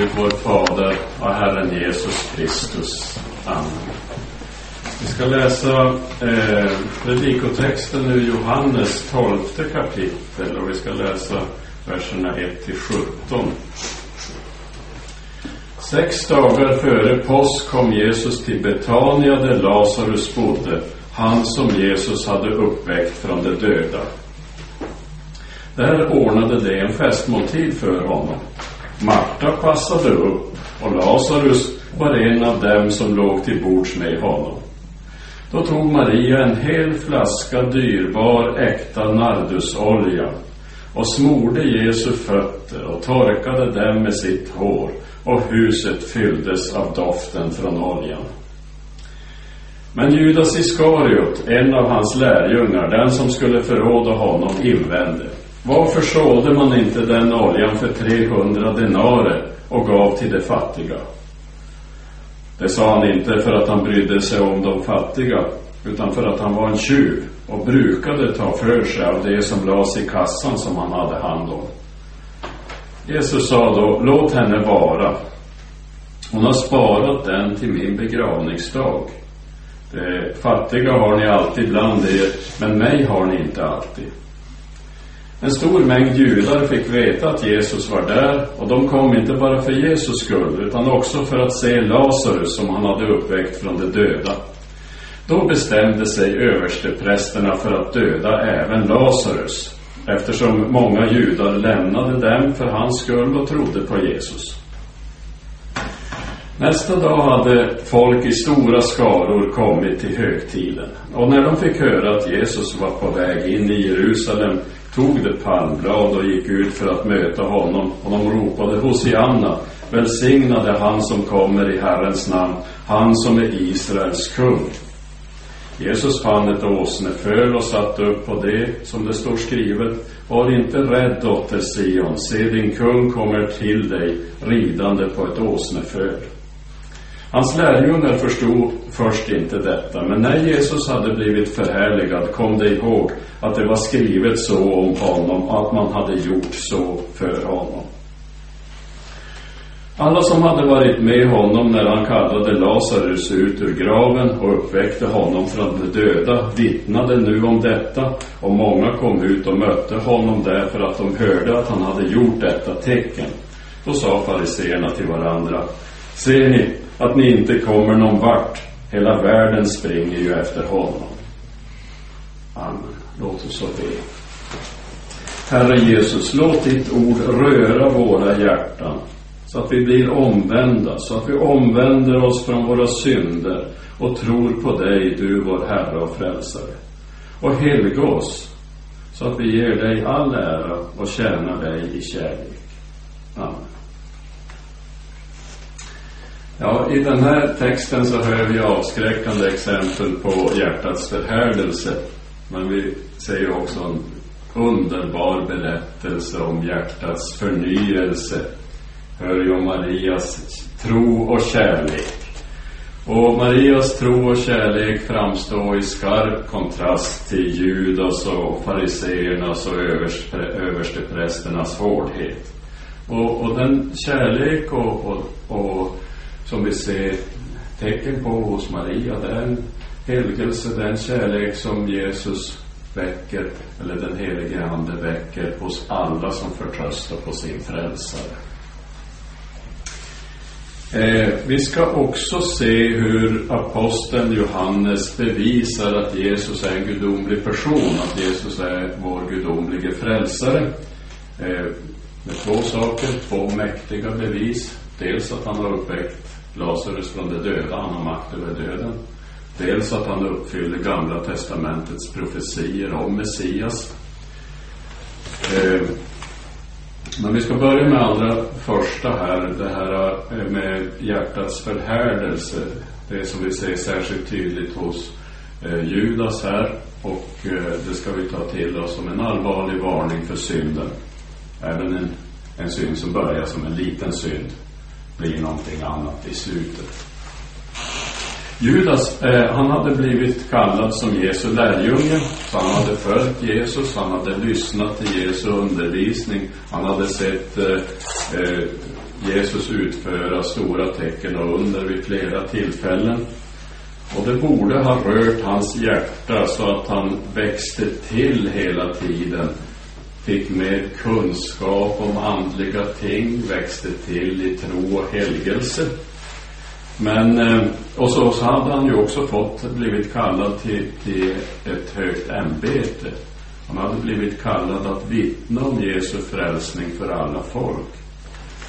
Gud vår Fader och Herren Jesus Kristus. Amen. Vi ska läsa eh, predikotexten ur Johannes tolfte kapitel och vi ska läsa verserna 1 till 17. Sex dagar före påsk kom Jesus till Betania där Lazarus bodde, han som Jesus hade uppväckt från de döda. Där ordnade de en festmåltid för honom. Marta passade upp och Lazarus var en av dem som låg till bords med honom. Då tog Maria en hel flaska dyrbar äkta nardusolja och smorde Jesu fötter och torkade dem med sitt hår och huset fylldes av doften från oljan. Men Judas Iskariot, en av hans lärjungar, den som skulle förråda honom, invände. Varför sålde man inte den oljan för 300 denarer och gav till de fattiga? Det sa han inte för att han brydde sig om de fattiga, utan för att han var en tjuv och brukade ta för sig av det som lades i kassan som han hade hand om. Jesus sa då, låt henne vara. Hon har sparat den till min begravningsdag. De fattiga har ni alltid bland er, men mig har ni inte alltid. En stor mängd judar fick veta att Jesus var där och de kom inte bara för Jesus skull utan också för att se Lazarus som han hade uppväckt från de döda. Då bestämde sig översteprästerna för att döda även Lazarus eftersom många judar lämnade dem för hans skull och trodde på Jesus. Nästa dag hade folk i stora skaror kommit till högtiden och när de fick höra att Jesus var på väg in i Jerusalem tog de palmblad och gick ut för att möta honom och de ropade Hosianna, välsignade han som kommer i Herrens namn, han som är Israels kung. Jesus fann ett åsneföl och satte upp på det, som det står skrivet, var inte rädd dotter Sion, se din kung kommer till dig ridande på ett åsneföl. Hans lärjungar förstod först inte detta, men när Jesus hade blivit förhärligad kom de ihåg att det var skrivet så om honom, att man hade gjort så för honom. Alla som hade varit med honom när han kallade Lazarus ut ur graven och uppväckte honom från de döda vittnade nu om detta och många kom ut och mötte honom därför att de hörde att han hade gjort detta tecken. Då sa fariseerna till varandra, ser ni att ni inte kommer någon vart? Hela världen springer ju efter honom. Amen. Låt oss så be. Herre Jesus, låt ditt ord röra våra hjärtan så att vi blir omvända, så att vi omvänder oss från våra synder och tror på dig, du vår Herre och Frälsare. Och helga oss så att vi ger dig all ära och tjänar dig i kärlek. Amen. Ja, i den här texten så hör vi avskräckande exempel på hjärtats förhärdelse. Men vi ser också en underbar berättelse om hjärtats förnyelse. Hör ju om Marias tro och kärlek. Och Marias tro och kärlek framstår i skarp kontrast till Judas och fariseernas och överste, översteprästernas hårdhet. Och, och den kärlek och, och, och som vi ser tecken på hos Maria, det är en helgelse, den kärlek som Jesus väcker, eller den helige Ande väcker hos alla som förtröstar på sin frälsare. Eh, vi ska också se hur aposteln Johannes bevisar att Jesus är en gudomlig person, att Jesus är vår gudomlige frälsare. Eh, med två saker, två mäktiga bevis. Dels att han har uppväckt Lazarus från de döda, han har makt över döden. Dels att han uppfyller Gamla Testamentets profetier om Messias. Eh, men vi ska börja med allra första här, det här eh, med hjärtats förhärdelse. Det som vi ser särskilt tydligt hos eh, Judas här och det ska vi ta till oss som en allvarlig varning för synden. Även en, en synd som börjar som en liten synd blir någonting annat i slutet. Judas, eh, han hade blivit kallad som Jesu lärjunge. Så han hade följt Jesus, han hade lyssnat till Jesu undervisning. Han hade sett eh, eh, Jesus utföra stora tecken och under vid flera tillfällen. Och det borde ha rört hans hjärta så att han växte till hela tiden. Fick mer kunskap om andliga ting, växte till i tro och helgelse. Men, eh, och så, så hade han ju också fått, blivit kallad till, till ett högt ämbete. Han hade blivit kallad att vittna om Jesu frälsning för alla folk.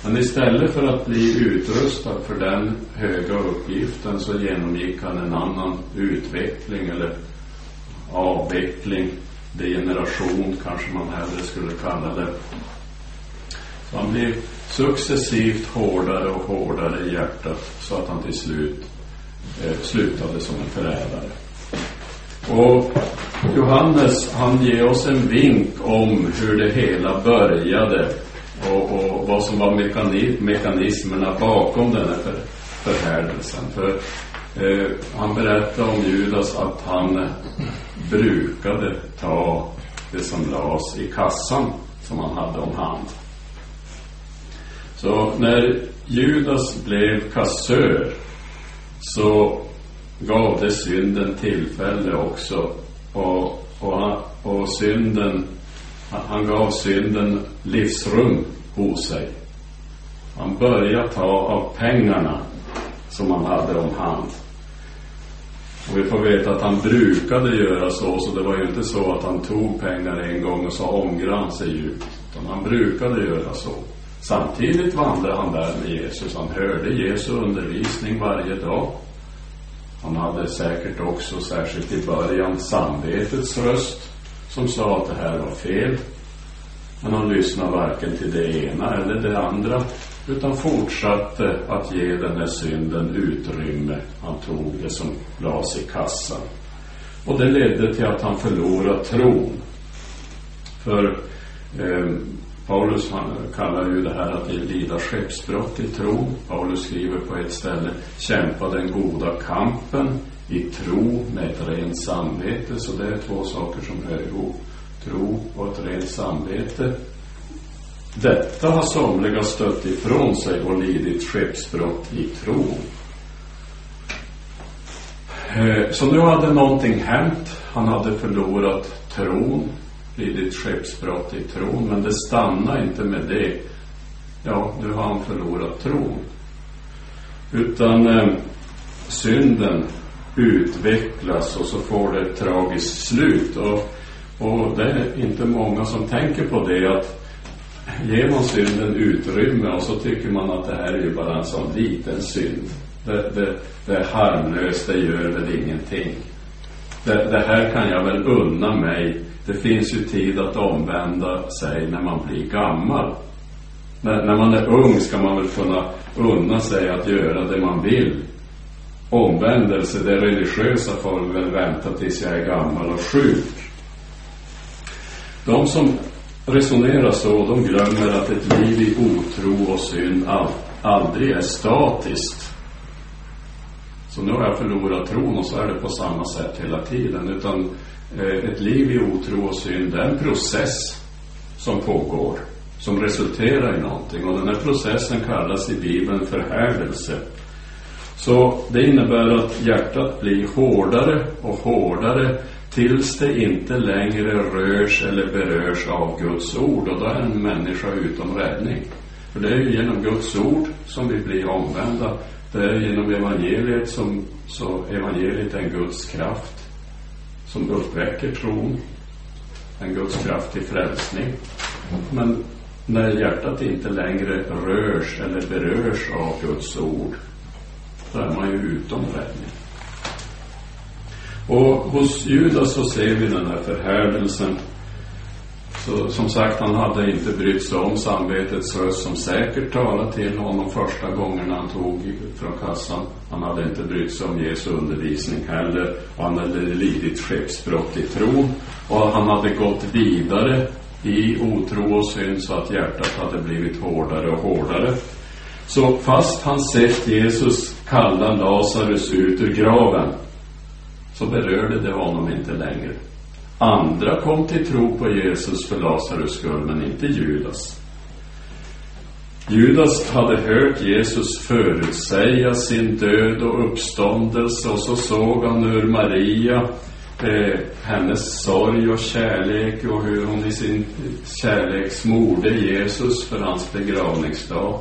Men istället för att bli utrustad för den höga uppgiften så genomgick han en annan utveckling eller avveckling, degeneration kanske man hellre skulle kalla det. Så han blev successivt hårdare och hårdare i hjärtat så att han till slut eh, slutade som en förrädare. Och Johannes han ger oss en vink om hur det hela började och, och vad som var mekanismerna bakom den här för, förhärdelsen. För eh, han berättar om Judas att han brukade ta det som lades i kassan som han hade om hand. Så när Judas blev kassör så gav det synden tillfälle också och, och, och synden han gav synden livsrum hos sig. Han började ta av pengarna som han hade om hand. Och vi får veta att han brukade göra så, så det var ju inte så att han tog pengar en gång och så ångrade han sig djupt. Utan han brukade göra så. Samtidigt vandrade han där med Jesus. Han hörde Jesu undervisning varje dag. Han hade säkert också, särskilt i början, samvetets röst som sa att det här var fel. Men han lyssnade varken till det ena eller det andra utan fortsatte att ge den här synden utrymme. Han tog det som lades i kassan. Och det ledde till att han förlorade tron. För eh, Paulus han kallar ju det här att lida skeppsbrott i tro. Paulus skriver på ett ställe, kämpa den goda kampen i tro med ett rent samvete. Så det är två saker som hör ihop. Tro och ett rent samvete. Detta har somliga stött ifrån sig och lidit skeppsbrott i tro. Eh, så nu hade någonting hänt. Han hade förlorat tron, lidit skeppsbrott i tron, men det stannade inte med det. Ja, nu har han förlorat tron. Utan eh, synden utvecklas och så får det ett tragiskt slut. Och, och det är inte många som tänker på det att ger man synden utrymme och så tycker man att det här är ju bara en sån liten synd. Det, det, det är harmlöst, det gör väl ingenting. Det, det här kan jag väl unna mig. Det finns ju tid att omvända sig när man blir gammal. När, när man är ung ska man väl kunna unna sig att göra det man vill omvändelse, det religiösa får väl vänta tills jag är gammal och sjuk. De som resonerar så, de glömmer att ett liv i otro och synd aldrig är statiskt. Så nu har jag förlorat tron och så är det på samma sätt hela tiden. Utan eh, ett liv i otro och synd, det är en process som pågår. Som resulterar i någonting. Och den här processen kallas i Bibeln förhärdelse. Så det innebär att hjärtat blir hårdare och hårdare tills det inte längre rörs eller berörs av Guds ord och då är en människa utom räddning. För det är ju genom Guds ord som vi blir omvända. Det är genom evangeliet som, så evangeliet är en Guds kraft som uppväcker tron. En Guds kraft till frälsning. Men när hjärtat inte längre rörs eller berörs av Guds ord då är man ju utom räddning. Och hos Judas så ser vi den här förhärdelsen. Så, som sagt, han hade inte brytt sig om samvetets röst som säkert talade till honom första gången han tog från kassan. Han hade inte brytt sig om Jesu undervisning heller. Och han hade lidit skeppsbrott i tro. Och han hade gått vidare i otro och synd så att hjärtat hade blivit hårdare och hårdare. Så fast han sett Jesus kalla Lazarus ut ur graven så berörde det honom inte längre. Andra kom till tro på Jesus för Lazarus skull, men inte Judas. Judas hade hört Jesus förutsäga sin död och uppståndelse och så såg han hur Maria, eh, hennes sorg och kärlek och hur hon i sin kärlek smorde Jesus för hans begravningsdag.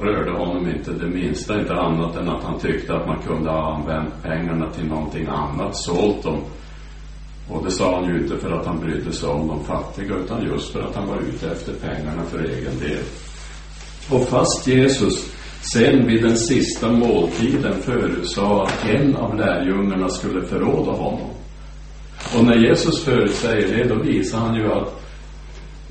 Rörde honom inte det minsta, inte annat än att han tyckte att man kunde ha använt pengarna till någonting annat, sålt dem. Och det sa han ju inte för att han brydde sig om de fattiga, utan just för att han var ute efter pengarna för egen del. Och fast Jesus sen vid den sista måltiden förutsade att en av lärjungarna skulle förråda honom. Och när Jesus förutsäger det, då visar han ju att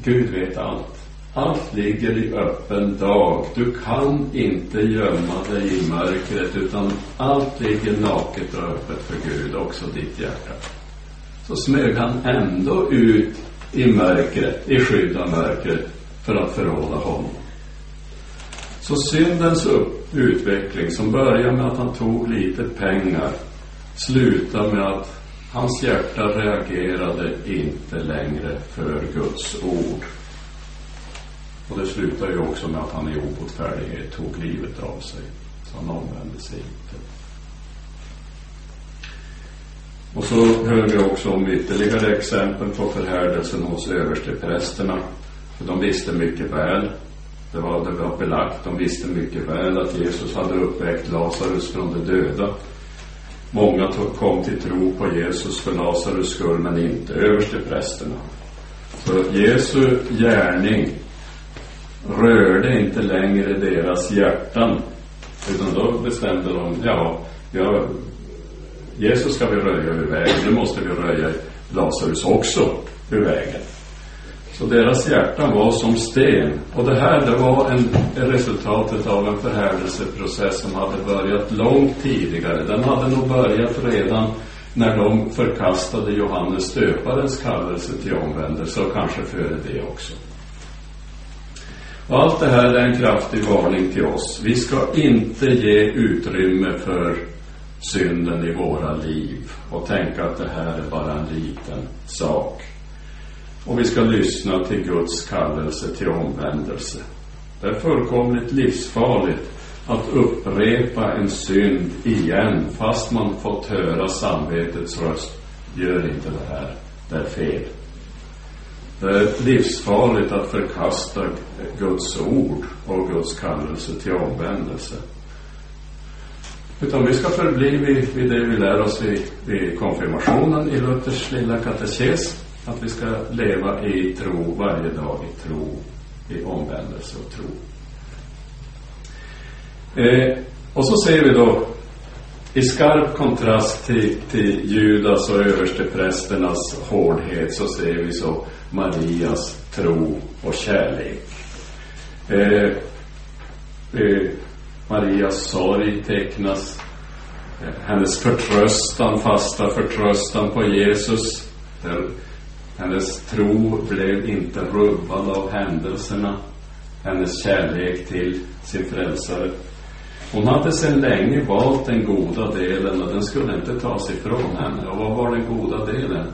Gud vet allt. Allt ligger i öppen dag. Du kan inte gömma dig i mörkret, utan allt ligger naket och öppet för Gud, också ditt hjärta. Så smög han ändå ut i mörkret, i skydd av mörkret, för att förråda honom. Så syndens utveckling som börjar med att han tog lite pengar slutar med att hans hjärta reagerade inte längre för Guds ord. Och det slutar ju också med att han i obotfärdighet tog livet av sig. Så han omvände sig inte. Och så hör vi också om ytterligare exempel på förhärdelsen hos översteprästerna. För de visste mycket väl det var, det var belagt. De visste mycket väl att Jesus hade uppväckt Lazarus från de döda. Många kom till tro på Jesus för Lazarus skull, men inte översteprästerna. Så Jesu gärning rörde inte längre deras hjärtan. Utan då bestämde de, ja, ja Jesus ska vi röja ur vägen, nu måste vi röja Lazarus också ur vägen. Så deras hjärtan var som sten. Och det här det var en, resultatet av en förhärdelseprocess som hade börjat långt tidigare. Den hade nog börjat redan när de förkastade Johannes döparens kallelse till omvändelse och kanske före det också. Och allt det här är en kraftig varning till oss. Vi ska inte ge utrymme för synden i våra liv och tänka att det här är bara en liten sak. Och vi ska lyssna till Guds kallelse till omvändelse. Det är fullkomligt livsfarligt att upprepa en synd igen fast man fått höra samvetets röst. Gör inte det här, det är fel. Det är livsfarligt att förkasta Guds ord och Guds kallelse till omvändelse. Utan vi ska förbli vid, vid det vi lär oss vid, vid konfirmationen i Luthers lilla katekes. Att vi ska leva i tro varje dag, i tro, i omvändelse och tro. Eh, och så ser vi då i skarp kontrast till, till Judas och översteprästernas hårdhet så ser vi så Marias tro och kärlek. Eh, eh, Marias sorg tecknas, eh, hennes förtröstan, fasta förtröstan på Jesus. Den, hennes tro blev inte rubbad av händelserna. Hennes kärlek till sin frälsare. Hon hade sedan länge valt den goda delen och den skulle inte tas ifrån henne. Och vad var den goda delen?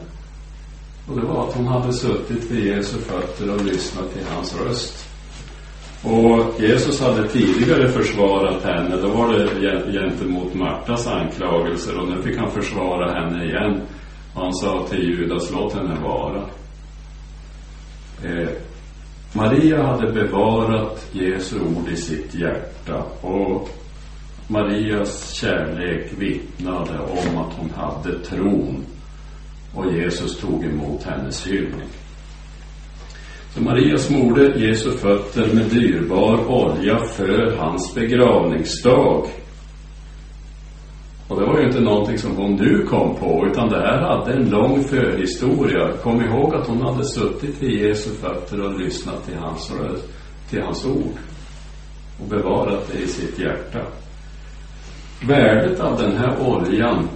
Och det var att hon hade suttit vid Jesu fötter och lyssnat till hans röst. Och Jesus hade tidigare försvarat henne, då var det gentemot Martas anklagelser. Och nu fick han försvara henne igen. Och han sa till Judas, låt henne vara. Eh, Maria hade bevarat Jesu ord i sitt hjärta. Och Marias kärlek vittnade om att hon hade tron och Jesus tog emot hennes hyllning. Så Maria smorde Jesu fötter med dyrbar olja för hans begravningsdag. Och det var ju inte någonting som hon nu kom på, utan det här hade en lång förhistoria. Kom ihåg att hon hade suttit vid Jesu fötter och lyssnat till hans till hans ord. Och bevarat det i sitt hjärta. Värdet av den här oljan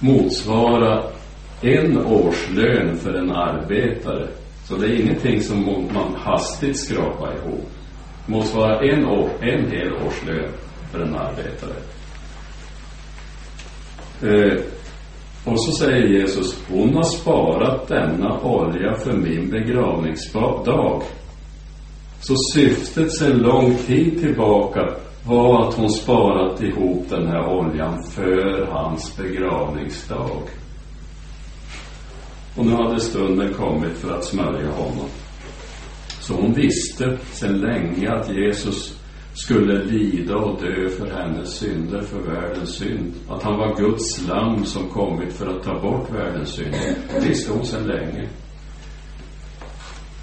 motsvarar en årslön för en arbetare. Så det är ingenting som man hastigt skrapar ihop. Motsvarar en, år, en hel årslön för en arbetare. Eh, och så säger Jesus, hon har sparat denna olja för min begravningsdag. Så syftet sedan lång tid tillbaka var att hon sparat ihop den här oljan för hans begravningsdag. Och nu hade stunden kommit för att smörja honom. Så hon visste sedan länge att Jesus skulle lida och dö för hennes synder, för världens synd. Att han var Guds lamm som kommit för att ta bort världens synd. Det visste hon sedan länge.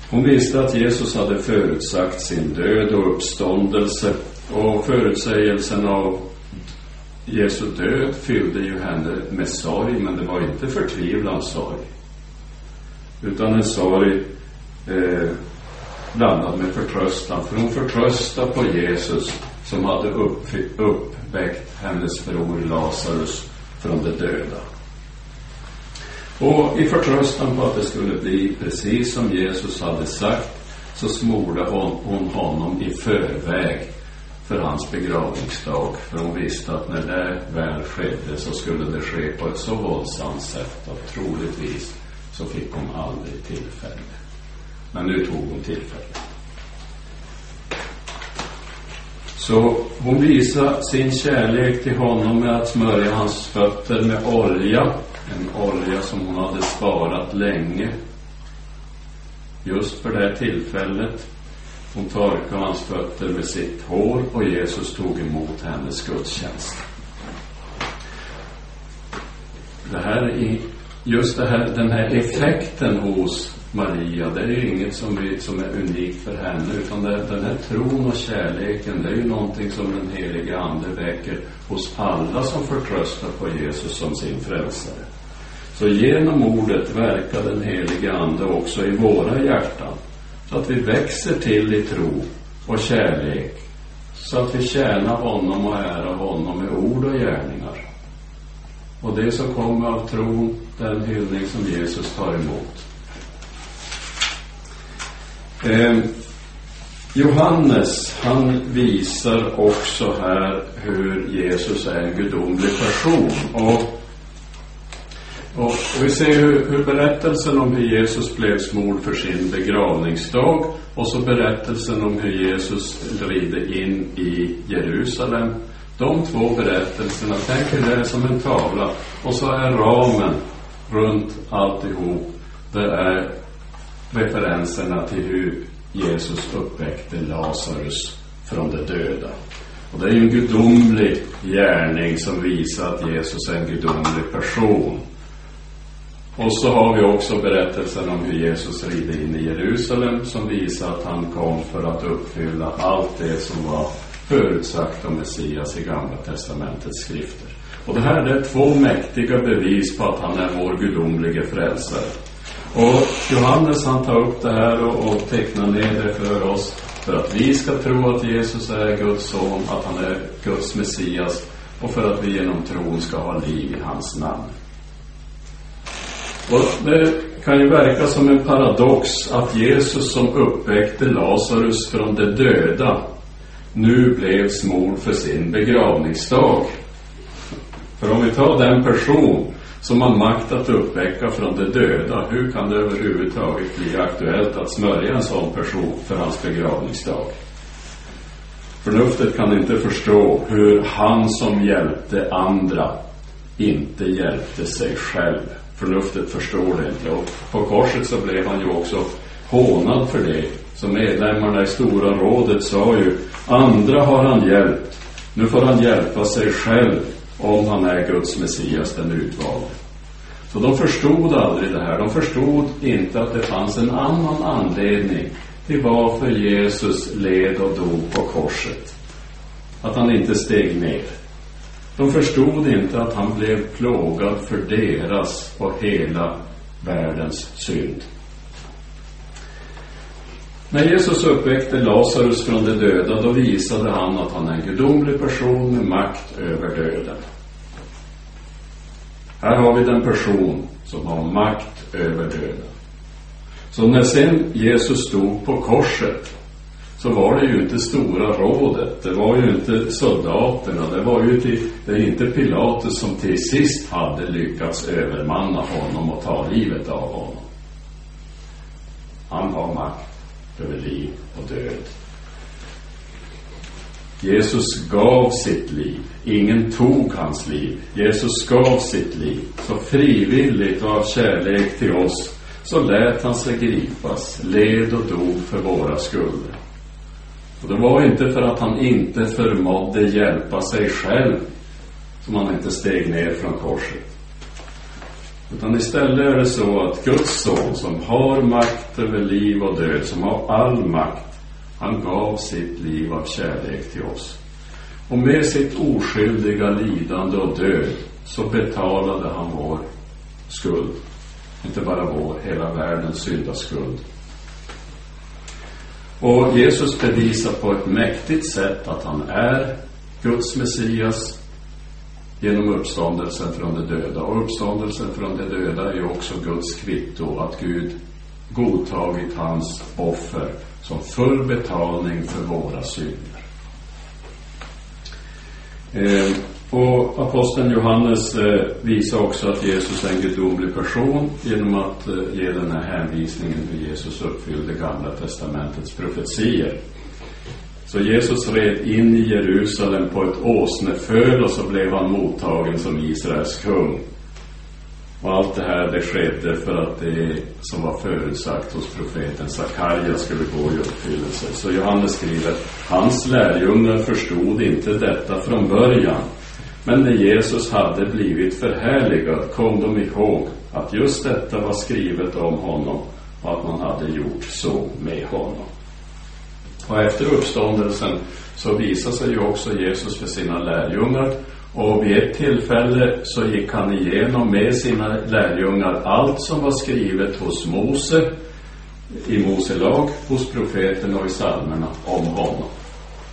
Hon visste att Jesus hade förutsagt sin död och uppståndelse och förutsägelsen av Jesu död fyllde ju henne med sorg, men det var inte förtvivlans sorg. Utan en sorg eh, blandad med förtröstan. För hon förtröstade på Jesus som hade upp, uppväckt hennes bror Lazarus från de döda. Och i förtröstan på att det skulle bli precis som Jesus hade sagt så smorde hon, hon honom i förväg för hans begravningsdag. För hon visste att när det väl skedde så skulle det ske på ett så våldsamt sätt att troligtvis så fick hon aldrig tillfälle. Men nu tog hon tillfället. Så hon visar sin kärlek till honom med att smörja hans fötter med olja. En olja som hon hade sparat länge. Just för det tillfället. Hon torkade hans fötter med sitt hår och Jesus tog emot hennes gudstjänst. Det här just det här, den här effekten hos Maria, det är ju inget som, vi, som är unikt för henne, utan det, den här tron och kärleken, det är ju någonting som den helige Ande väcker hos alla som förtröstar på Jesus som sin frälsare. Så genom ordet verkar den helige Ande också i våra hjärtan, så att vi växer till i tro och kärlek, så att vi tjänar honom och ärar honom med ord och gärningar. Och det som kommer av tron, den hyllning som Jesus tar emot. Eh, Johannes, han visar också här hur Jesus är en gudomlig person. Och, och, och vi ser hur, hur, berättelsen om hur Jesus blev smord för sin begravningsdag och så berättelsen om hur Jesus rider in i Jerusalem. De två berättelserna, tänk er det som en tavla och så är ramen runt alltihop, det är referenserna till hur Jesus uppväckte Lazarus från de döda. Och det är ju en gudomlig gärning som visar att Jesus är en gudomlig person. Och så har vi också berättelsen om hur Jesus rider in i Jerusalem som visar att han kom för att uppfylla allt det som var förutsagt om Messias i Gamla Testamentets skrifter. Och det här är två mäktiga bevis på att han är vår gudomlige frälsare. Och Johannes han tar upp det här och, och tecknar ner det för oss för att vi ska tro att Jesus är Guds son, att han är Guds Messias och för att vi genom tron ska ha liv i hans namn. Och det kan ju verka som en paradox att Jesus som uppväckte Lazarus från de döda nu blev smord för sin begravningsdag. För om vi tar den person som har makt att uppväcka från de döda, hur kan det överhuvudtaget bli aktuellt att smörja en sån person för hans begravningsdag? Förnuftet kan inte förstå hur han som hjälpte andra inte hjälpte sig själv. Förnuftet förstår det inte. Och på korset så blev han ju också hånad för det. Så medlemmarna i Stora rådet sa ju, andra har han hjälpt, nu får han hjälpa sig själv om han är Guds Messias, den utvalde. Så de förstod aldrig det här. De förstod inte att det fanns en annan anledning till varför Jesus led och dog på korset. Att han inte steg ner. De förstod inte att han blev plågad för deras och hela världens synd. När Jesus uppväckte Lazarus från de döda, då visade han att han är en gudomlig person med makt över döden. Här har vi den person som har makt över döden. Så när sen Jesus stod på korset så var det ju inte Stora rådet, det var ju inte soldaterna, det var ju till, det är inte Pilatus som till sist hade lyckats övermanna honom och ta livet av honom. Han har makt över liv och död. Jesus gav sitt liv. Ingen tog hans liv. Jesus gav sitt liv. Så frivilligt och av kärlek till oss så lät han sig gripas, led och dog för våra skulder. Och det var inte för att han inte förmådde hjälpa sig själv som han inte steg ner från korset. Utan istället är det så att Guds son som har makt över liv och död, som har all makt, han gav sitt liv av kärlek till oss. Och med sitt oskyldiga lidande och död så betalade han vår skuld. Inte bara vår, hela världens syndaskuld. Och Jesus bevisar på ett mäktigt sätt att han är Guds Messias genom uppståndelsen från de döda. Och uppståndelsen från de döda är ju också Guds kvitto att Gud godtagit hans offer som full betalning för våra synder. Eh, och aposteln Johannes eh, visar också att Jesus är en gudomlig person genom att eh, ge den här hänvisningen hur Jesus uppfyllde Gamla Testamentets profetier. Så Jesus red in i Jerusalem på ett åsneföl och så blev han mottagen som Israels kung. Och allt det här det skedde för att det som var förutsagt hos profeten Sakarja skulle gå i uppfyllelse. Så Johannes skriver, hans lärjungar förstod inte detta från början. Men när Jesus hade blivit förhärligad kom de ihåg att just detta var skrivet om honom och att man hade gjort så med honom. Och efter uppståndelsen så visade sig ju också Jesus för sina lärjungar. Och vid ett tillfälle så gick han igenom med sina lärjungar allt som var skrivet hos Mose, i Mose lag, hos profeten och i psalmerna om honom.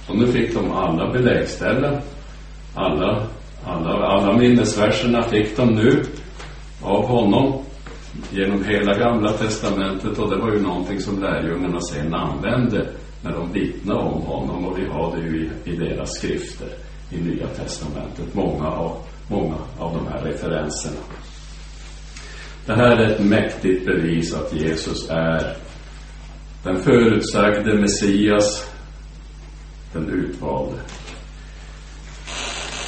Och nu fick de alla beläggställen, alla, alla, alla minnesverserna fick de nu av honom genom hela gamla testamentet. Och det var ju någonting som lärjungarna sen använde när de vittnar om honom och vi har det ju i, i deras skrifter i Nya Testamentet, många av, många av de här referenserna. Det här är ett mäktigt bevis att Jesus är den förutsagde Messias, den utvalde.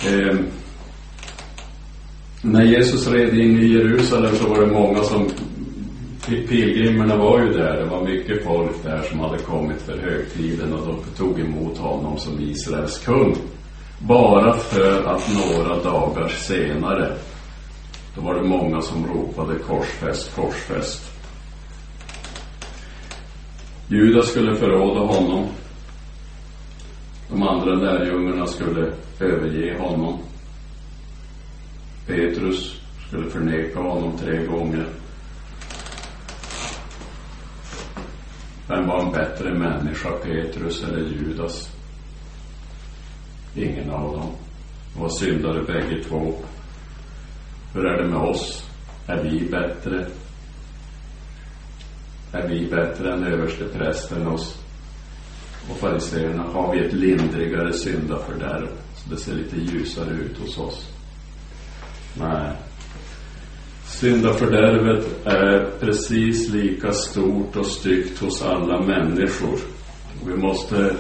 Eh, när Jesus red in i Jerusalem så var det många som pilgrimerna var ju där. Det var mycket folk där som hade kommit för högtiden och de tog emot honom som Israels kung. Bara för att några dagar senare, då var det många som ropade korsfäst, korsfäst. Judas skulle förråda honom. De andra lärjungarna skulle överge honom. Petrus skulle förneka honom tre gånger. Vem var en bättre människa, Petrus eller Judas? Ingen av dem. De var syndare bägge två. Hur är det med oss? Är vi bättre? Är vi bättre än översteprästen oss och fariseerna? Har vi ett lindrigare syndafördärv så det ser lite ljusare ut hos oss? Nej. Syndafördärvet är precis lika stort och styggt hos alla människor. vi måste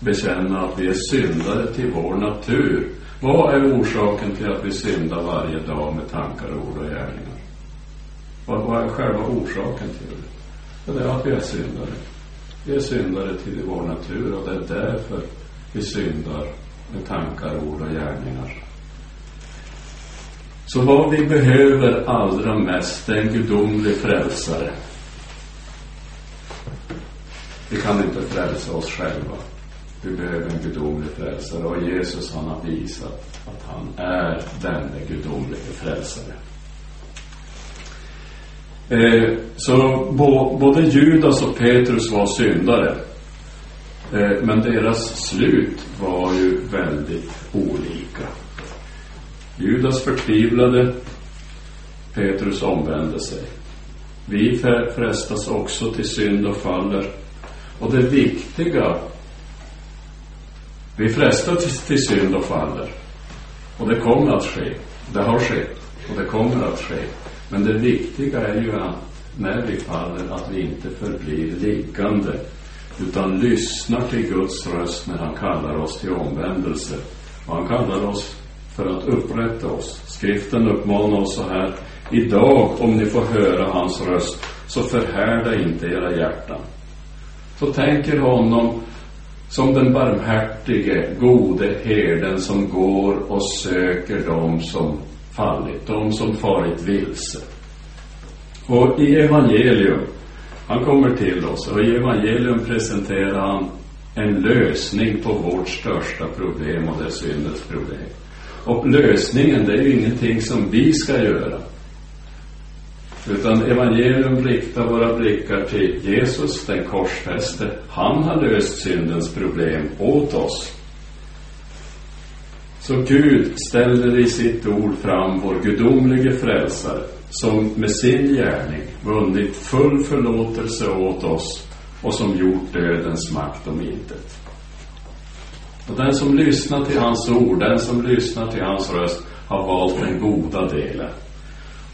bekänna att vi är syndare till vår natur. Vad är orsaken till att vi syndar varje dag med tankar, ord och gärningar? Vad, vad är själva orsaken till det? Det är att vi är syndare. Vi är syndare till vår natur och det är därför vi syndar med tankar, ord och gärningar. Så vad vi behöver allra mest är en gudomlig frälsare. Vi kan inte frälsa oss själva. Vi behöver en gudomlig frälsare och Jesus han har visat att han är denne gudomlige frälsare. Eh, så bo, både Judas och Petrus var syndare. Eh, men deras slut var ju väldigt olika. Judas förtvivlade, Petrus omvände sig. Vi frestas också till synd och faller. Och det viktiga vi frestas till synd och faller. Och det kommer att ske. Det har skett. Och det kommer att ske. Men det viktiga är ju att när vi faller att vi inte förblir liggande. utan lyssnar till Guds röst när han kallar oss till omvändelse. Och han kallar oss för att upprätta oss. Skriften uppmanar oss så här. Idag, om ni får höra hans röst, så förhärda inte era hjärtan. Så tänker honom som den barmhärtige, gode herden som går och söker dem som fallit, de som farit vilse. Och i evangelium, han kommer till oss och i evangelium presenterar han en lösning på vårt största problem och det är syndens problem. Och lösningen, det är ju ingenting som vi ska göra. Utan evangelium riktar våra blickar till Jesus, den korsfäste. Han har löst syndens problem åt oss. Så Gud ställer i sitt ord fram vår gudomlige frälsare som med sin gärning vunnit full förlåtelse åt oss och som gjort dödens makt om intet. Och den som lyssnar till hans ord, den som lyssnar till hans röst har valt den goda delen.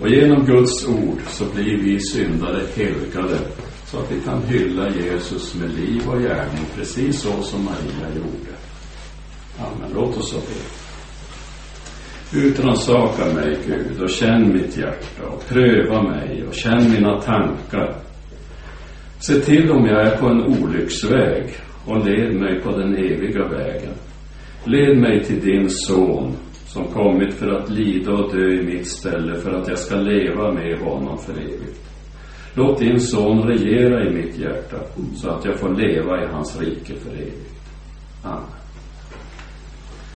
Och genom Guds ord så blir vi syndare helgade så att vi kan hylla Jesus med liv och gärning precis så som Maria gjorde. Amen. Låt oss så be. Utransaka mig, Gud, och känn mitt hjärta och pröva mig och känn mina tankar. Se till om jag är på en olycksväg och led mig på den eviga vägen. Led mig till din son som kommit för att lida och dö i mitt ställe för att jag ska leva med honom för evigt. Låt din son regera i mitt hjärta så att jag får leva i hans rike för evigt. Amen.